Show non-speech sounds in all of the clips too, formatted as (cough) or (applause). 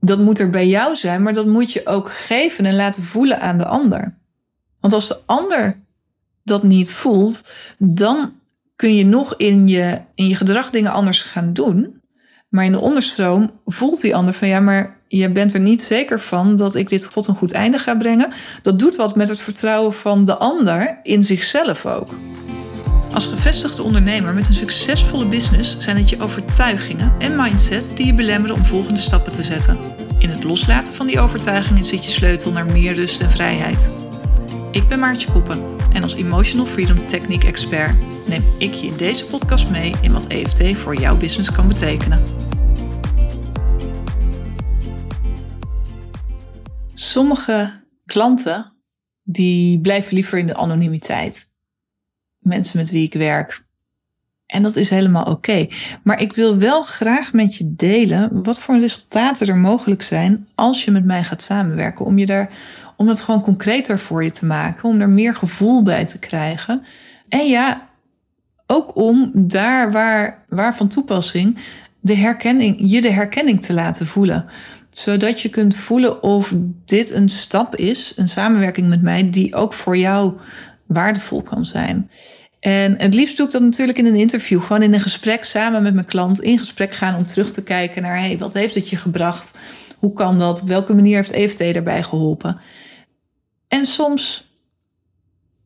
dat moet er bij jou zijn, maar dat moet je ook geven en laten voelen aan de ander. Want als de ander dat niet voelt, dan kun je nog in je, in je gedrag dingen anders gaan doen. Maar in de onderstroom voelt die ander van ja, maar je bent er niet zeker van dat ik dit tot een goed einde ga brengen. Dat doet wat met het vertrouwen van de ander in zichzelf ook. Als gevestigde ondernemer met een succesvolle business zijn het je overtuigingen en mindset die je belemmeren om volgende stappen te zetten. In het loslaten van die overtuigingen zit je sleutel naar meer rust en vrijheid. Ik ben Maartje Koppen en als Emotional Freedom Technique Expert neem ik je in deze podcast mee in wat EFT voor jouw business kan betekenen. Sommige klanten die blijven liever in de anonimiteit. Mensen met wie ik werk. En dat is helemaal oké. Maar ik wil wel graag met je delen wat voor resultaten er mogelijk zijn als je met mij gaat samenwerken. Om je daar, om het gewoon concreter voor je te maken, om er meer gevoel bij te krijgen. En ja, ook om daar waar, waar van toepassing de herkenning, je de herkenning te laten voelen zodat je kunt voelen of dit een stap is, een samenwerking met mij, die ook voor jou waardevol kan zijn. En het liefst doe ik dat natuurlijk in een interview, gewoon in een gesprek samen met mijn klant, in gesprek gaan om terug te kijken naar, hey, wat heeft het je gebracht? Hoe kan dat? Op welke manier heeft EFT daarbij geholpen? En soms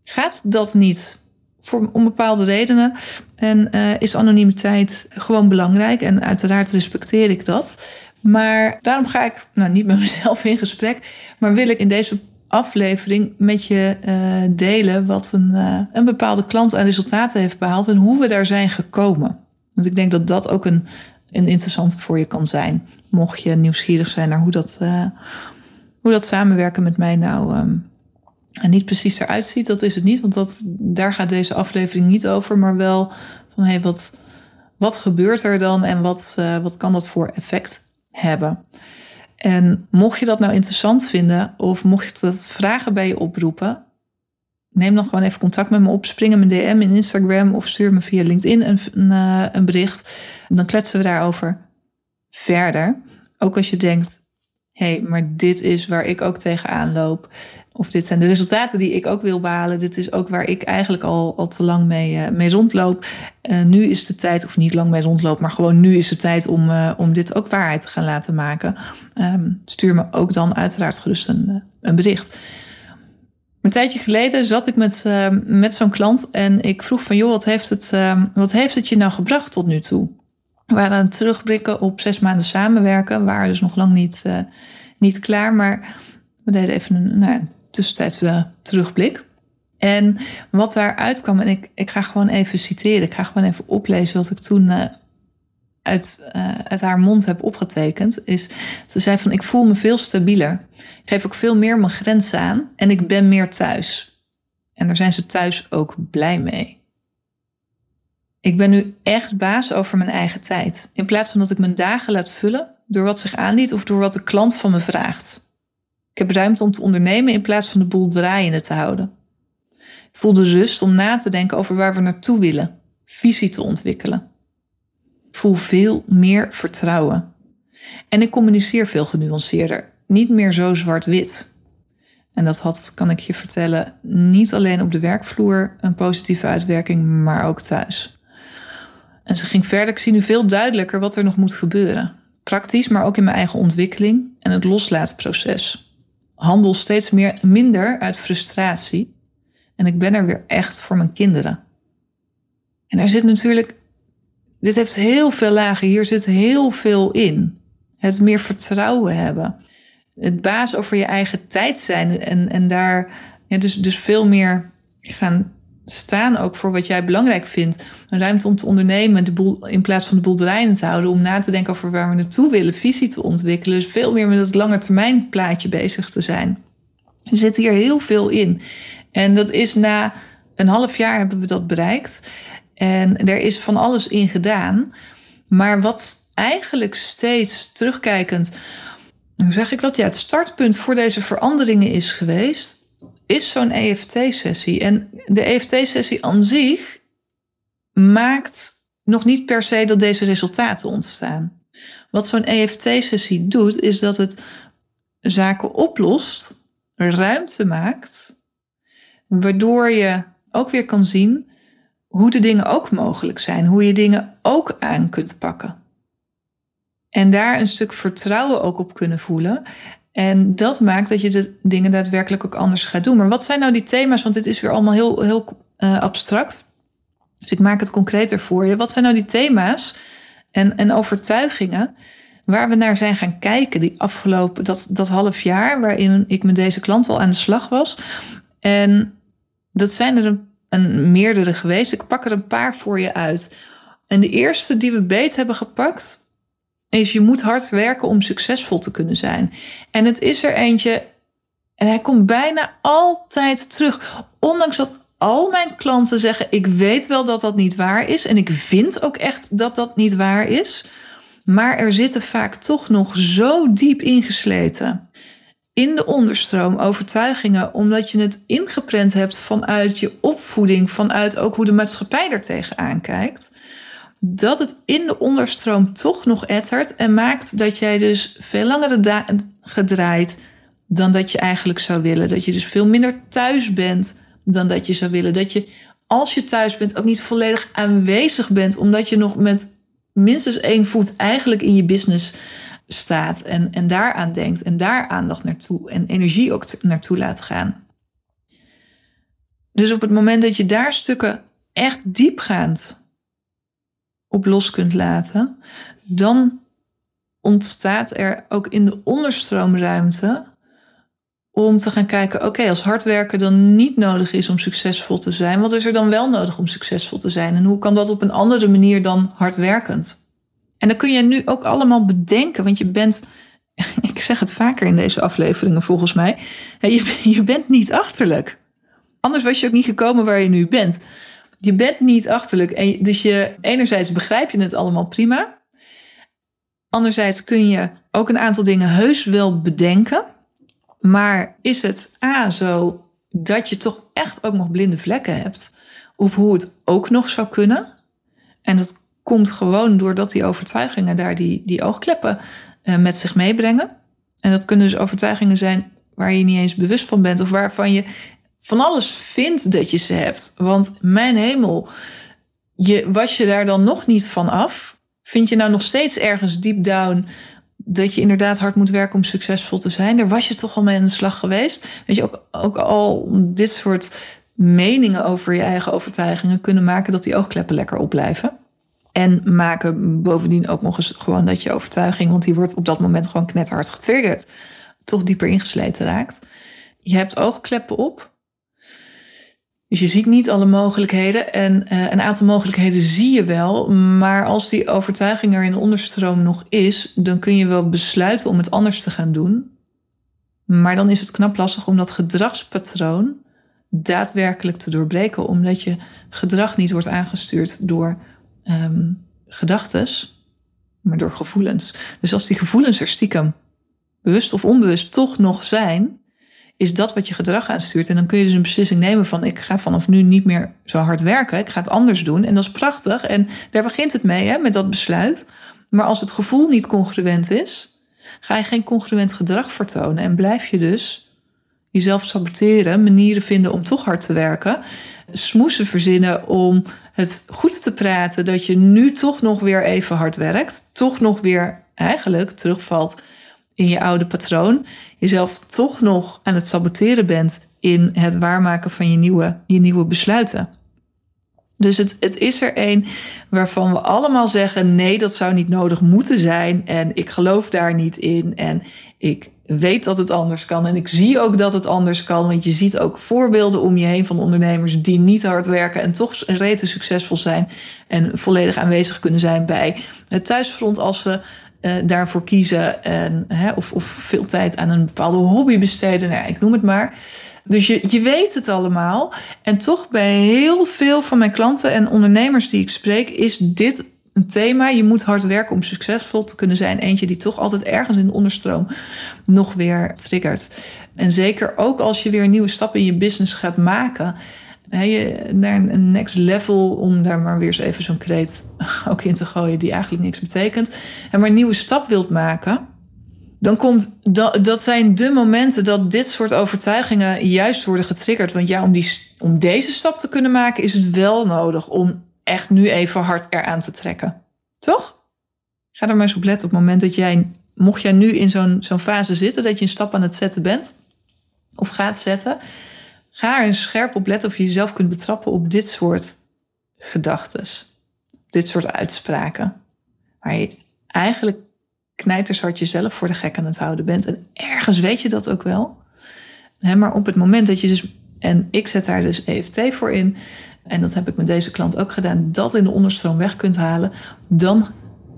gaat dat niet voor, om bepaalde redenen. En uh, is anonimiteit gewoon belangrijk. En uiteraard respecteer ik dat. Maar daarom ga ik, nou niet met mezelf in gesprek, maar wil ik in deze aflevering met je uh, delen wat een, uh, een bepaalde klant aan resultaten heeft behaald en hoe we daar zijn gekomen. Want ik denk dat dat ook een, een interessante voor je kan zijn. Mocht je nieuwsgierig zijn naar hoe dat, uh, hoe dat samenwerken met mij nou um, niet precies eruit ziet, dat is het niet. Want dat, daar gaat deze aflevering niet over, maar wel van hey, wat, wat gebeurt er dan en wat, wat kan dat voor effect hebben. En mocht je dat nou interessant vinden of mocht je dat vragen bij je oproepen, neem dan gewoon even contact met me op. Spring een DM in Instagram of stuur me via LinkedIn een, eh, een bericht. Dan kletsen we daarover verder. Ook als je denkt, hé, hey, maar dit is waar ik ook tegenaan loop. Of dit zijn de resultaten die ik ook wil behalen. Dit is ook waar ik eigenlijk al, al te lang mee, uh, mee rondloop. Uh, nu is de tijd, of niet lang mee rondloop, maar gewoon nu is de tijd om, uh, om dit ook waarheid te gaan laten maken. Um, stuur me ook dan uiteraard gerust een, een bericht. Een tijdje geleden zat ik met, met zo'n klant en ik vroeg van joh, wat heeft, het, wat heeft het je nou gebracht tot nu toe? We waren terugblikken op zes maanden samenwerken. We waren dus nog lang niet, niet klaar, maar we deden even een, nou, tussentijdse terugblik. En wat daaruit kwam, en ik, ik ga gewoon even citeren, ik ga gewoon even oplezen wat ik toen uh, uit, uh, uit haar mond heb opgetekend, is ze zei van ik voel me veel stabieler. Ik geef ook veel meer mijn grenzen aan en ik ben meer thuis. En daar zijn ze thuis ook blij mee. Ik ben nu echt baas over mijn eigen tijd. In plaats van dat ik mijn dagen laat vullen door wat zich aandient of door wat de klant van me vraagt. Ik heb ruimte om te ondernemen in plaats van de boel draaiende te houden. Ik voel de rust om na te denken over waar we naartoe willen, visie te ontwikkelen. Ik voel veel meer vertrouwen. En ik communiceer veel genuanceerder, niet meer zo zwart-wit. En dat had, kan ik je vertellen, niet alleen op de werkvloer een positieve uitwerking, maar ook thuis. En ze ging verder, ik zie nu veel duidelijker wat er nog moet gebeuren. Praktisch, maar ook in mijn eigen ontwikkeling en het loslaatproces handel steeds meer, minder uit frustratie. En ik ben er weer echt voor mijn kinderen. En er zit natuurlijk, dit heeft heel veel lagen, hier zit heel veel in. Het meer vertrouwen hebben. Het baas over je eigen tijd zijn en, en daar dus, dus veel meer gaan staan ook voor wat jij belangrijk vindt. Een ruimte om te ondernemen de boel, in plaats van de boel te houden. Om na te denken over waar we naartoe willen, visie te ontwikkelen. Dus veel meer met het lange termijn plaatje bezig te zijn. Er zit hier heel veel in. En dat is na een half jaar hebben we dat bereikt. En er is van alles in gedaan. Maar wat eigenlijk steeds terugkijkend, hoe zeg ik dat? Ja, het startpunt voor deze veranderingen is geweest is zo'n EFT-sessie. En de EFT-sessie aan zich maakt nog niet per se dat deze resultaten ontstaan. Wat zo'n EFT-sessie doet, is dat het zaken oplost, ruimte maakt, waardoor je ook weer kan zien hoe de dingen ook mogelijk zijn, hoe je dingen ook aan kunt pakken. En daar een stuk vertrouwen ook op kunnen voelen. En dat maakt dat je de dingen daadwerkelijk ook anders gaat doen. Maar wat zijn nou die thema's? Want dit is weer allemaal heel, heel uh, abstract. Dus ik maak het concreter voor je. Wat zijn nou die thema's en, en overtuigingen waar we naar zijn gaan kijken die afgelopen, dat, dat half jaar waarin ik met deze klant al aan de slag was. En dat zijn er een, een meerdere geweest. Ik pak er een paar voor je uit. En de eerste die we beet hebben gepakt, is je moet hard werken om succesvol te kunnen zijn. En het is er eentje, en hij komt bijna altijd terug. Ondanks dat al mijn klanten zeggen: Ik weet wel dat dat niet waar is. En ik vind ook echt dat dat niet waar is. Maar er zitten vaak toch nog zo diep ingesleten in de onderstroom overtuigingen, omdat je het ingeprent hebt vanuit je opvoeding, vanuit ook hoe de maatschappij er tegenaan kijkt, dat het in de onderstroom toch nog ettert en maakt dat jij dus veel langer gedraaid dan dat je eigenlijk zou willen. Dat je dus veel minder thuis bent dan dat je zou willen. Dat je als je thuis bent ook niet volledig aanwezig bent, omdat je nog met minstens één voet eigenlijk in je business staat en, en daaraan denkt en daar aandacht naartoe en energie ook naartoe laat gaan. Dus op het moment dat je daar stukken echt diepgaand op los kunt laten, dan ontstaat er ook in de onderstroomruimte om te gaan kijken, oké, als hard werken dan niet nodig is om succesvol te zijn, wat is er dan wel nodig om succesvol te zijn? En hoe kan dat op een andere manier dan hardwerkend? En dan kun je nu ook allemaal bedenken, want je bent, (laughs) ik zeg het vaker in deze afleveringen volgens mij, (laughs) je, bent niet achterlijk. Anders was je ook niet gekomen waar je nu bent. Je bent niet achterlijk. Dus je, enerzijds begrijp je het allemaal prima. Anderzijds kun je ook een aantal dingen heus wel bedenken. Maar is het A zo dat je toch echt ook nog blinde vlekken hebt op hoe het ook nog zou kunnen? En dat komt gewoon doordat die overtuigingen daar die, die oogkleppen uh, met zich meebrengen. En dat kunnen dus overtuigingen zijn waar je niet eens bewust van bent of waarvan je van alles vindt dat je ze hebt. Want mijn hemel, je, was je daar dan nog niet van af? Vind je nou nog steeds ergens deep down dat je inderdaad hard moet werken om succesvol te zijn? Daar was je toch al mee aan de slag geweest? Weet je, ook, ook al dit soort meningen over je eigen overtuigingen kunnen maken dat die oogkleppen lekker opblijven. En maken bovendien ook nog eens gewoon dat je overtuiging, want die wordt op dat moment gewoon knetterhard getriggerd, toch dieper ingesleten raakt. Je hebt oogkleppen op. Dus je ziet niet alle mogelijkheden en uh, een aantal mogelijkheden zie je wel. Maar als die overtuiging er in de onderstroom nog is, dan kun je wel besluiten om het anders te gaan doen. Maar dan is het knap lastig om dat gedragspatroon daadwerkelijk te doorbreken, omdat je gedrag niet wordt aangestuurd door um, gedachtes, maar door gevoelens. Dus als die gevoelens er stiekem, bewust of onbewust, toch nog zijn, is dat wat je gedrag aanstuurt. En dan kun je dus een beslissing nemen van ik ga vanaf nu niet meer zo hard werken. Ik ga het anders doen. En dat is prachtig. En daar begint het mee, hè, met dat besluit. Maar als het gevoel niet congruent is, ga je geen congruent gedrag vertonen. En blijf je dus jezelf saboteren, manieren vinden om toch hard te werken. Smoesen verzinnen om het goed te praten dat je nu toch nog weer even hard werkt. Toch nog weer eigenlijk terugvalt in je oude patroon. Jezelf toch nog aan het saboteren bent in het waarmaken van je nieuwe, je nieuwe besluiten. Dus het, het is er een waarvan we allemaal zeggen: nee, dat zou niet nodig moeten zijn. En ik geloof daar niet in. En ik weet dat het anders kan. En ik zie ook dat het anders kan. Want je ziet ook voorbeelden om je heen van ondernemers die niet hard werken en toch rete succesvol zijn. En volledig aanwezig kunnen zijn bij het thuisfront als ze uh, daarvoor kiezen. En, hè, of, of veel tijd aan een bepaalde hobby besteden. Nou, ik noem het maar. Dus je, je weet het allemaal. En toch bij heel veel van mijn klanten en ondernemers die ik spreek, is dit een thema. Je moet hard werken om succesvol te kunnen zijn. Eentje die toch altijd ergens in de onderstroom nog weer triggert. En zeker ook als je weer nieuwe stappen in je business gaat maken. Naar een next level, om daar maar weer eens even zo'n kreet (laughs) ook in te gooien die eigenlijk niks betekent. En maar een nieuwe stap wilt maken, dan komt dat, dat zijn de momenten dat dit soort overtuigingen juist worden getriggerd. Want ja, om, die, om deze stap te kunnen maken, is het wel nodig om echt nu even hard eraan te trekken. Toch? Ga er maar eens op letten op het moment dat jij, mocht jij nu in zo'n zo'n fase zitten, dat je een stap aan het zetten bent, of gaat zetten, ga er eens scherp op letten of je jezelf kunt betrappen op dit soort gedachten. Dit soort uitspraken. Waar je eigenlijk knijtershard jezelf voor de gek aan het houden bent. En ergens weet je dat ook wel. maar op het moment dat je dus, en ik zet daar dus EFT voor in, en dat heb ik met deze klant ook gedaan, dat in de onderstroom weg kunt halen, dan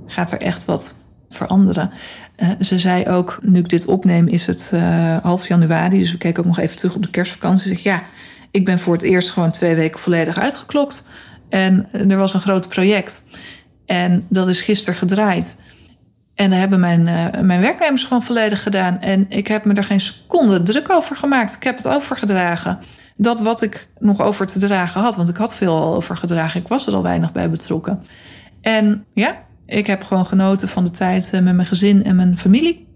gaat er echt wat veranderen. Uh, ze zei ook, nu ik dit opneem, is het uh, half januari. Dus we keken ook nog even terug op de kerstvakantie. Zeg ja, ik ben voor het eerst gewoon twee weken volledig uitgeklokt. En er was een groot project. En dat is gisteren gedraaid. En daar hebben mijn, uh, mijn werknemers gewoon volledig gedaan. En ik heb me er geen seconde druk over gemaakt. Ik heb het overgedragen. Dat wat ik nog over te dragen had. Want ik had veel al overgedragen. Ik was er al weinig bij betrokken. En ja, ik heb gewoon genoten van de tijd eh, met mijn gezin en mijn familie.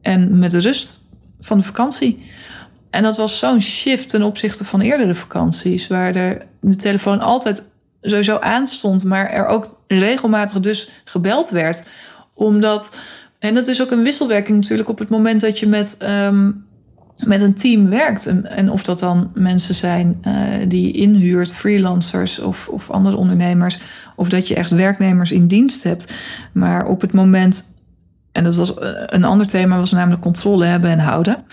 En met de rust van de vakantie. En dat was zo'n shift ten opzichte van eerdere vakanties. Waar de, telefoon altijd sowieso aanstond. Maar er ook regelmatig dus gebeld werd omdat, en dat is ook een wisselwerking natuurlijk op het moment dat je met, ehm, met een team werkt. En, of dat dan mensen zijn uh, die inhuurt, freelancers of, of andere ondernemers. Of dat je echt werknemers in dienst hebt. Maar op het moment, en dat was eh, een ander thema, was namelijk controle hebben en houden.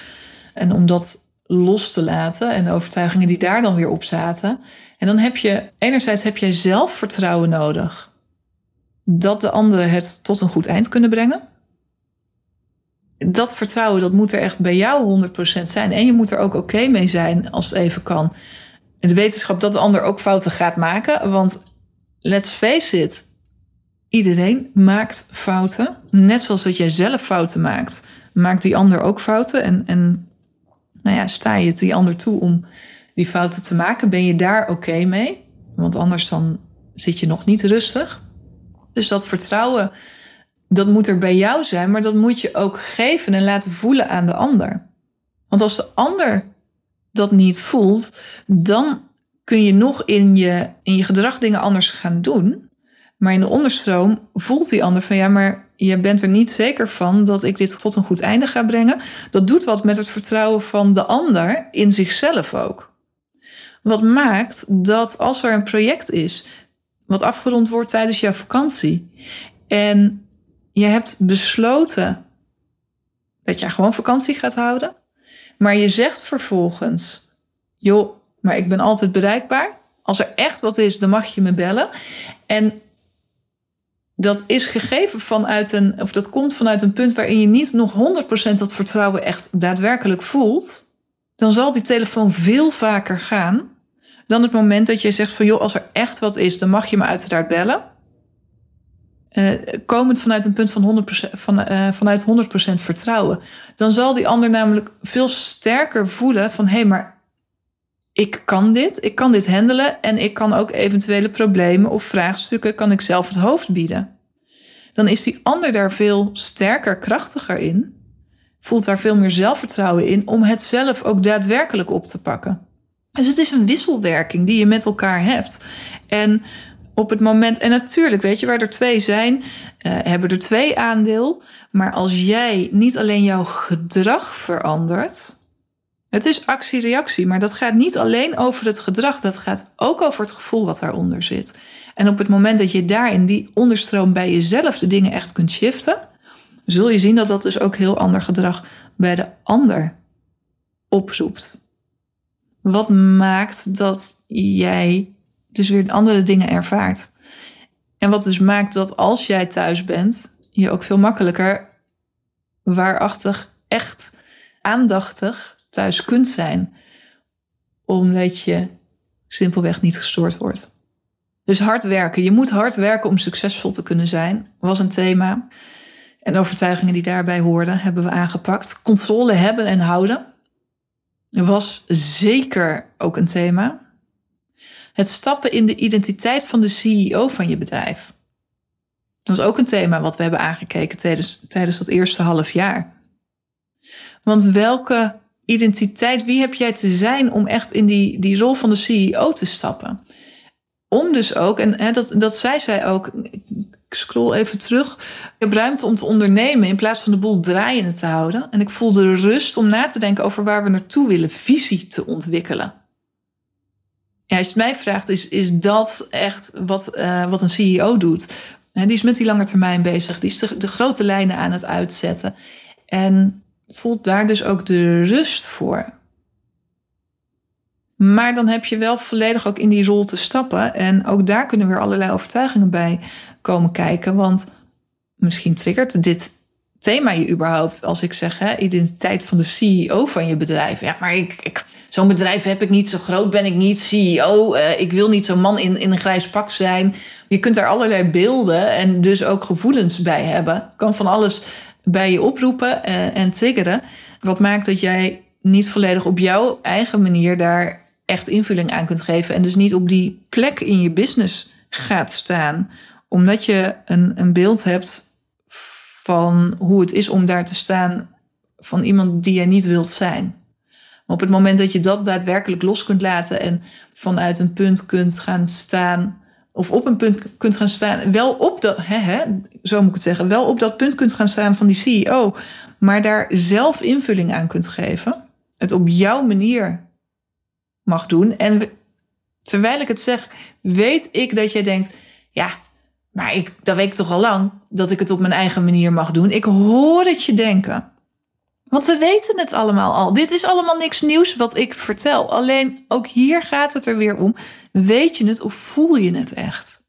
En om dat los te laten en de overtuigingen die daar dan weer op zaten. En dan heb je, enerzijds heb je zelfvertrouwen nodig dat de anderen het tot een goed eind kunnen brengen. Dat vertrouwen, dat moet er echt bij jou 100% zijn. En je moet er ook oké mee zijn als het even kan. De wetenschap dat de ander ook fouten gaat maken. Want let's face it, iedereen maakt fouten. Net zoals dat jij zelf fouten maakt, maakt die ander ook fouten. En, en nou ja, sta je het die ander toe om die fouten te maken? Ben je daar oké mee? Want anders dan zit je nog niet rustig. Dus dat vertrouwen, dat moet er bij jou zijn, maar dat moet je ook geven en laten voelen aan de ander. Want als de ander dat niet voelt, dan kun je nog in je, in je gedrag dingen anders gaan doen. Maar in de onderstroom voelt die ander van ja, maar je bent er niet zeker van dat ik dit tot een goed einde ga brengen. Dat doet wat met het vertrouwen van de ander in zichzelf ook. Wat maakt dat als er een project is wat afgerond wordt tijdens jouw vakantie. En je hebt besloten dat je gewoon vakantie gaat houden. Maar je zegt vervolgens: joh, maar ik ben altijd bereikbaar. Als er echt wat is, dan mag je me bellen. En dat is gegeven vanuit een, of dat komt vanuit een punt waarin je niet nog 100% dat vertrouwen echt daadwerkelijk voelt. Dan zal die telefoon veel vaker gaan dan het moment dat je zegt van joh, als er echt wat is, dan mag je me uiteraard bellen. Uh, komend vanuit een punt van 100%, van, uh, vanuit 100% vertrouwen. Dan zal die ander namelijk veel sterker voelen van hé, hey, maar ik kan dit, ik kan dit handelen en ik kan ook eventuele problemen of vraagstukken kan ik zelf het hoofd bieden. Dan is die ander daar veel sterker, krachtiger in, voelt daar veel meer zelfvertrouwen in om het zelf ook daadwerkelijk op te pakken. Dus het is een wisselwerking die je met elkaar hebt. En op het moment, en natuurlijk, weet je, waar er twee zijn, uh, hebben er twee aandeel. Maar als jij niet alleen jouw gedrag verandert. Het is actie-reactie, maar dat gaat niet alleen over het gedrag. Dat gaat ook over het gevoel wat daaronder zit. En op het moment dat je daar in die onderstroom bij jezelf de dingen echt kunt shiften, zul je zien dat dat dus ook heel ander gedrag bij de ander oproept. Wat maakt dat jij dus weer andere dingen ervaart? En wat dus maakt dat als jij thuis bent, je ook veel makkelijker waarachtig, echt aandachtig thuis kunt zijn. Omdat je simpelweg niet gestoord wordt. Dus hard werken. Je moet hard werken om succesvol te kunnen zijn, was een thema. En overtuigingen die daarbij hoorden, hebben we aangepakt. Controle hebben en houden was zeker ook een thema. Het stappen in de identiteit van de CEO van je bedrijf. Dat was ook een thema wat we hebben aangekeken tijdens, tijdens dat eerste half jaar. Want welke identiteit, wie heb jij te zijn om echt in die, die rol van de CEO te stappen? Om dus ook, en hè, dat, dat zei zij ook, ik scroll even terug. Ik heb ruimte om te ondernemen in plaats van de boel draaiende te houden. En ik voel de rust om na te denken over waar we naartoe willen, visie te ontwikkelen. Ja, als je het mij vraagt, is, is dat echt wat, uh, wat een CEO doet? die is met die lange termijn bezig, die is de, de grote lijnen aan het uitzetten. En voelt daar dus ook de rust voor. Maar dan heb je wel volledig ook in die rol te stappen. En ook daar kunnen weer allerlei overtuigingen bij komen kijken. Want misschien triggert dit thema je überhaupt als ik zeg hè, identiteit van de CEO van je bedrijf. Ja, maar ik, ik zo'n bedrijf heb ik niet, zo groot ben ik niet, CEO. Uh, ik wil niet zo'n man in, in een grijs pak zijn. Je kunt daar allerlei beelden en dus ook gevoelens bij hebben. Kan van alles bij je oproepen uh, en triggeren. Wat maakt dat jij niet volledig op jouw eigen manier daar echt invulling aan kunt geven. En dus niet op die plek in je business gaat staan. Omdat je een, een beeld hebt van hoe het is om daar te staan van iemand die je niet wilt zijn. Maar op het moment dat je dat daadwerkelijk los kunt laten en vanuit een punt kunt gaan staan, of op een punt kunt gaan staan, wel op dat, hè, hè, zo moet ik het zeggen, wel op dat punt kunt gaan staan van die CEO, maar daar zelf invulling aan kunt geven, het op jouw manier mag doen. En terwijl ik het zeg, weet ik dat jij denkt, ja, maar ik, dat weet ik toch al lang dat ik het op mijn eigen manier mag doen. Ik hoor het je denken. Want we weten het allemaal al. Dit is allemaal niks nieuws wat ik vertel. Alleen ook hier gaat het er weer om. Weet je het of voel je het echt?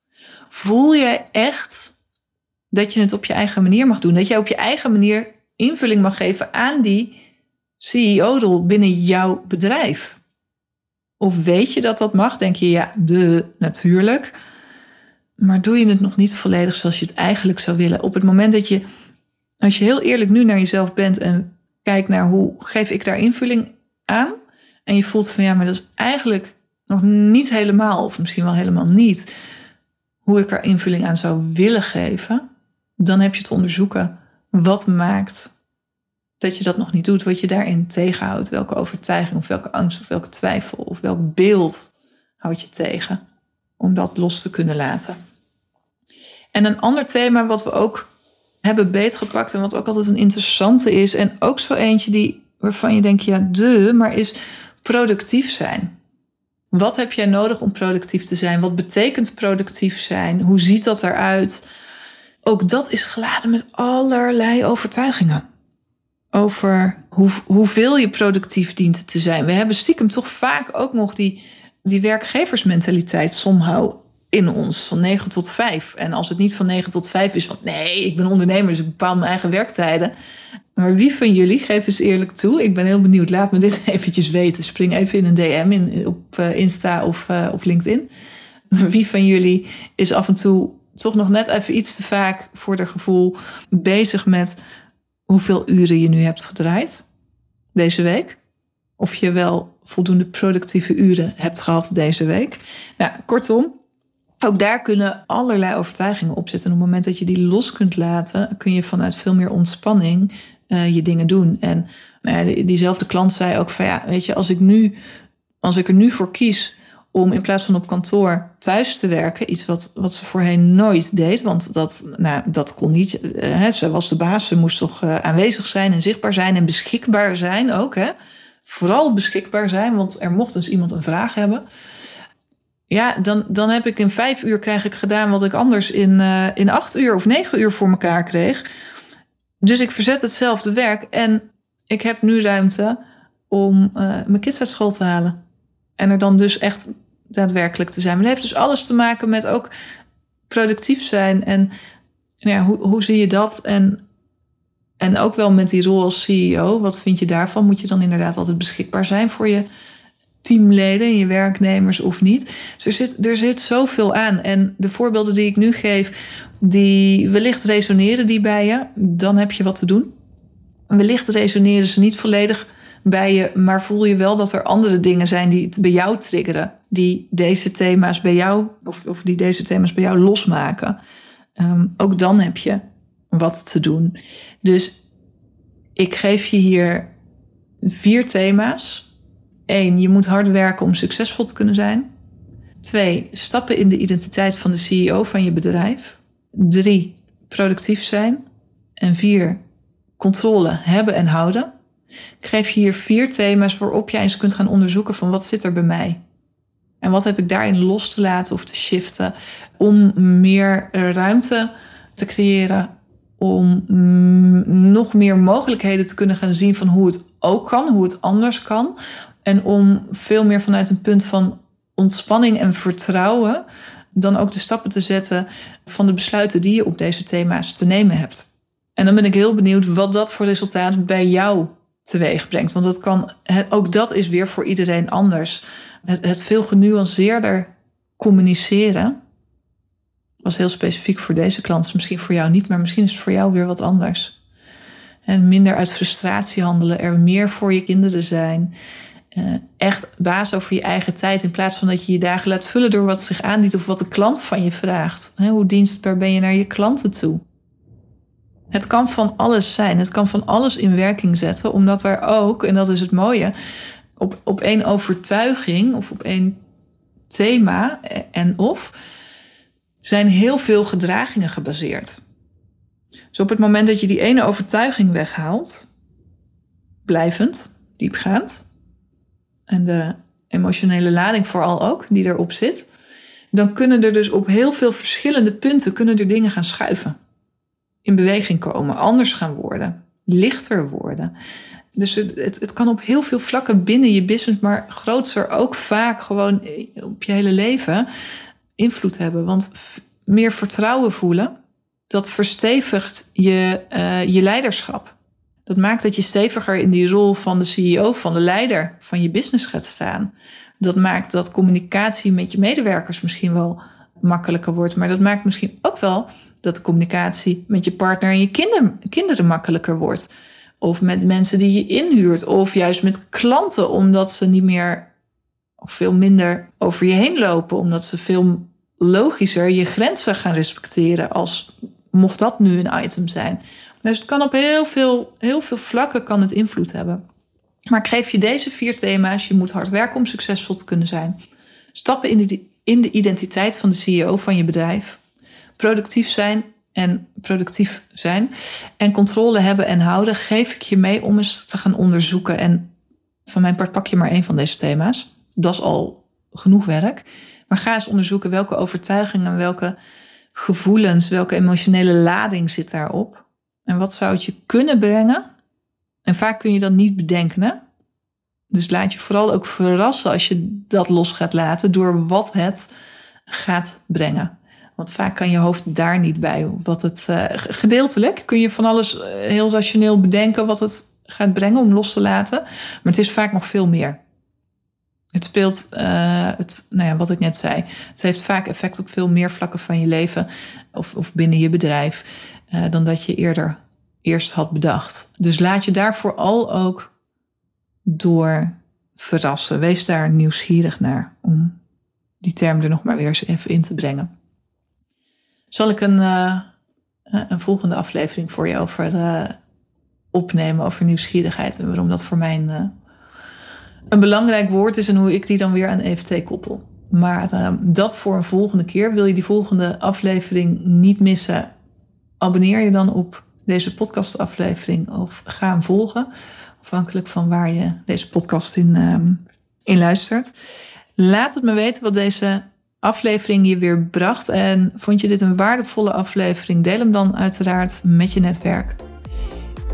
Voel je echt dat je het op je eigen manier mag doen? Dat jij op je eigen manier invulling mag geven aan die CEO-rol binnen jouw bedrijf? Of weet je dat dat mag? Denk je, ja, de natuurlijk. Maar doe je het nog niet volledig zoals je het eigenlijk zou willen? Op het moment dat je, als je heel eerlijk nu naar jezelf bent en kijkt naar hoe geef ik daar invulling aan? En je voelt van ja, maar dat is eigenlijk nog niet helemaal, of misschien wel helemaal niet, hoe ik er invulling aan zou willen geven. Dan heb je te onderzoeken wat maakt dat je dat nog niet doet, wat je daarin tegenhoudt. Welke overtuiging of welke angst of welke twijfel of welk beeld houd je tegen om dat los te kunnen laten. En een ander thema wat we ook hebben beetgepakt en wat ook altijd een interessante is en ook zo eentje die waarvan je denkt ja de, maar is productief zijn. Wat heb jij nodig om productief te zijn? Wat betekent productief zijn? Hoe ziet dat eruit? Ook dat is geladen met allerlei overtuigingen over hoe, hoeveel je productief dient te zijn. We hebben stiekem toch vaak ook nog die, die werkgeversmentaliteit somehow in ons, van 9 tot 5. En als het niet van 9 tot 5 is, want nee, ik ben ondernemer, dus ik bepaal mijn eigen werktijden. Maar wie van jullie, geef eens eerlijk toe, ik ben heel benieuwd, laat me dit (laughs) eventjes weten. Spring even in een DM in, op uh, Insta of, uh, of LinkedIn. (laughs) Wie van jullie is af en toe toch nog net even iets te vaak voor de gevoel bezig met hoeveel uren je nu hebt gedraaid deze week. Of je wel voldoende productieve uren hebt gehad deze week. Nou, kortom, ook daar kunnen allerlei overtuigingen op zitten. En op het moment dat je die los kunt laten, kun je vanuit veel meer ontspanning uh, je dingen doen. En nou diezelfde klant zei ook van ja, weet je, als ik nu, als ik er nu voor kies om in plaats van op kantoor thuis te werken. Iets wat, wat ze voorheen nooit deed, want dat, nou, dat kon niet. Eh, hè, ze was de baas, ze moest toch uh, aanwezig zijn en zichtbaar zijn en beschikbaar zijn ook. Hè? Vooral beschikbaar zijn, want er mocht eens iemand een vraag hebben. Ja, dan, dan heb ik in vijf uur krijg ik gedaan wat ik anders in, uh, in acht uur of negen uur voor elkaar kreeg. Dus ik verzet hetzelfde werk en ik heb nu ruimte om mijn kids uit school te halen. En er dan dus echt daadwerkelijk te zijn. Maar heeft dus alles te maken met ook productief zijn. En ja, hoe, hoe zie je dat? En, en ook wel met die rol als CEO. Wat vind je daarvan? Moet je dan inderdaad altijd beschikbaar zijn voor je teamleden, je werknemers of niet? Dus er zit, er zit zoveel aan. En de voorbeelden die ik nu geef, die wellicht resoneren die bij je. Dan heb je wat te doen. Wellicht resoneren ze niet volledig bij je, maar voel je wel dat er andere dingen zijn die het bij jou triggeren, die deze thema's bij jou, of, of die deze thema's bij jou losmaken. Ehm, ook dan heb je wat te doen. Dus ik geef je hier vier thema's. Eén, je moet hard werken om succesvol te kunnen zijn. Twee, stappen in de identiteit van de CEO van je bedrijf. Drie, productief zijn. En vier, controle hebben en houden. Ik geef je hier vier thema's waarop jij eens kunt gaan onderzoeken van wat zit er bij mij. En wat heb ik daarin los te laten of te shiften om meer ruimte te creëren, om nog meer mogelijkheden te kunnen gaan zien van hoe het ook kan, hoe het anders kan. En om veel meer vanuit een punt van ontspanning en vertrouwen dan ook de stappen te zetten van de besluiten die je op deze thema's te nemen hebt. En dan ben ik heel benieuwd wat dat voor resultaat bij jou teweeg brengt. Want dat kan, ook dat is weer voor iedereen anders. Het, het veel genuanceerder communiceren was heel specifiek voor deze klant. Misschien voor jou niet, maar misschien is het voor jou weer wat anders. En minder uit frustratie handelen, er meer voor je kinderen zijn. Uh, echt baas over je eigen tijd. In plaats van dat je je dagen laat vullen door wat zich aandient of wat de klant van je vraagt. hoe dienstbaar ben je naar je klanten toe? Het kan van alles zijn. Het kan van alles in werking zetten, omdat er ook, en dat is het mooie, op, op één overtuiging of op één thema en of zijn heel veel gedragingen gebaseerd. Dus op het moment dat je die ene overtuiging weghaalt, blijvend, diepgaand, en de emotionele lading vooral ook, die erop zit, dan kunnen er dus op heel veel verschillende punten kunnen er dingen gaan schuiven. In beweging komen, anders gaan worden, lichter worden. Dus het, het, kan op heel veel vlakken binnen je business, maar grootser ook vaak gewoon op je hele leven invloed hebben. Want meer vertrouwen voelen, dat verstevigt je, uh, je leiderschap. Dat maakt dat je steviger in die rol van de CEO, van de leider van je business gaat staan. Dat maakt dat communicatie met je medewerkers misschien wel makkelijker wordt. Maar dat maakt misschien ook wel dat communicatie met je partner en je kinderen makkelijker wordt. Of met mensen die je inhuurt. Of juist met klanten, omdat ze niet meer of veel minder over je heen lopen. Omdat ze veel logischer je grenzen gaan respecteren. Als mocht dat nu een item zijn. Dus het kan op heel veel, heel veel vlakken kan het invloed hebben. Maar ik geef je deze vier thema's. Je moet hard werken om succesvol te kunnen zijn. Stappen in de, in de identiteit van de CEO van je bedrijf. Productief zijn en productief zijn. En controle hebben en houden. Geef ik je mee om eens te gaan onderzoeken. En van mijn part pak je maar één van deze thema's. Dat is al genoeg werk. Maar ga eens onderzoeken welke overtuigingen, welke gevoelens, welke emotionele lading zit daarop. En wat zou het je kunnen brengen? En vaak kun je dat niet bedenken. Dus laat je vooral ook verrassen als je dat los gaat laten door wat het gaat brengen. Want vaak kan je hoofd daar niet bij. Wat het, uh, gedeeltelijk kun je van alles eh, heel rationeel bedenken wat het gaat brengen om los te laten. Maar het is vaak nog veel meer. Het speelt, uh, het, nou ja, wat ik net zei, het heeft vaak effect op veel meer vlakken van je leven of, of binnen je bedrijf uh, dan dat je eerder eerst had bedacht. Dus laat je daarvoor al ook door verrassen. Wees daar nieuwsgierig naar om die term er nog maar weer eens even in te brengen. Zal ik een, uh, een volgende aflevering voor je over opnemen over nieuwsgierigheid en waarom dat voor mijn een belangrijk woord is en hoe ik die dan weer aan EFT koppel. Maar dat voor een volgende keer. Wil je die volgende aflevering niet missen? Abonneer je dan op deze podcastaflevering of ga hem volgen. Afhankelijk van waar je deze podcast in, uh, in luistert. Laat het me weten wat deze aflevering je weer bracht. En vond je dit een waardevolle aflevering? Deel hem dan uiteraard met je netwerk.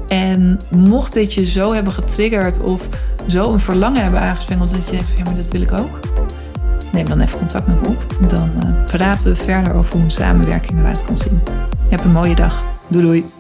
En mocht dit je zo hebben getriggerd of zo een verlangen hebben aangezwengeld dat je denkt ja, maar dat wil ik ook. Neem dan even contact met me op. Dan uh, praten we verder over hoe een samenwerking eruit kan zien. Je hebt een mooie dag. Doei doei.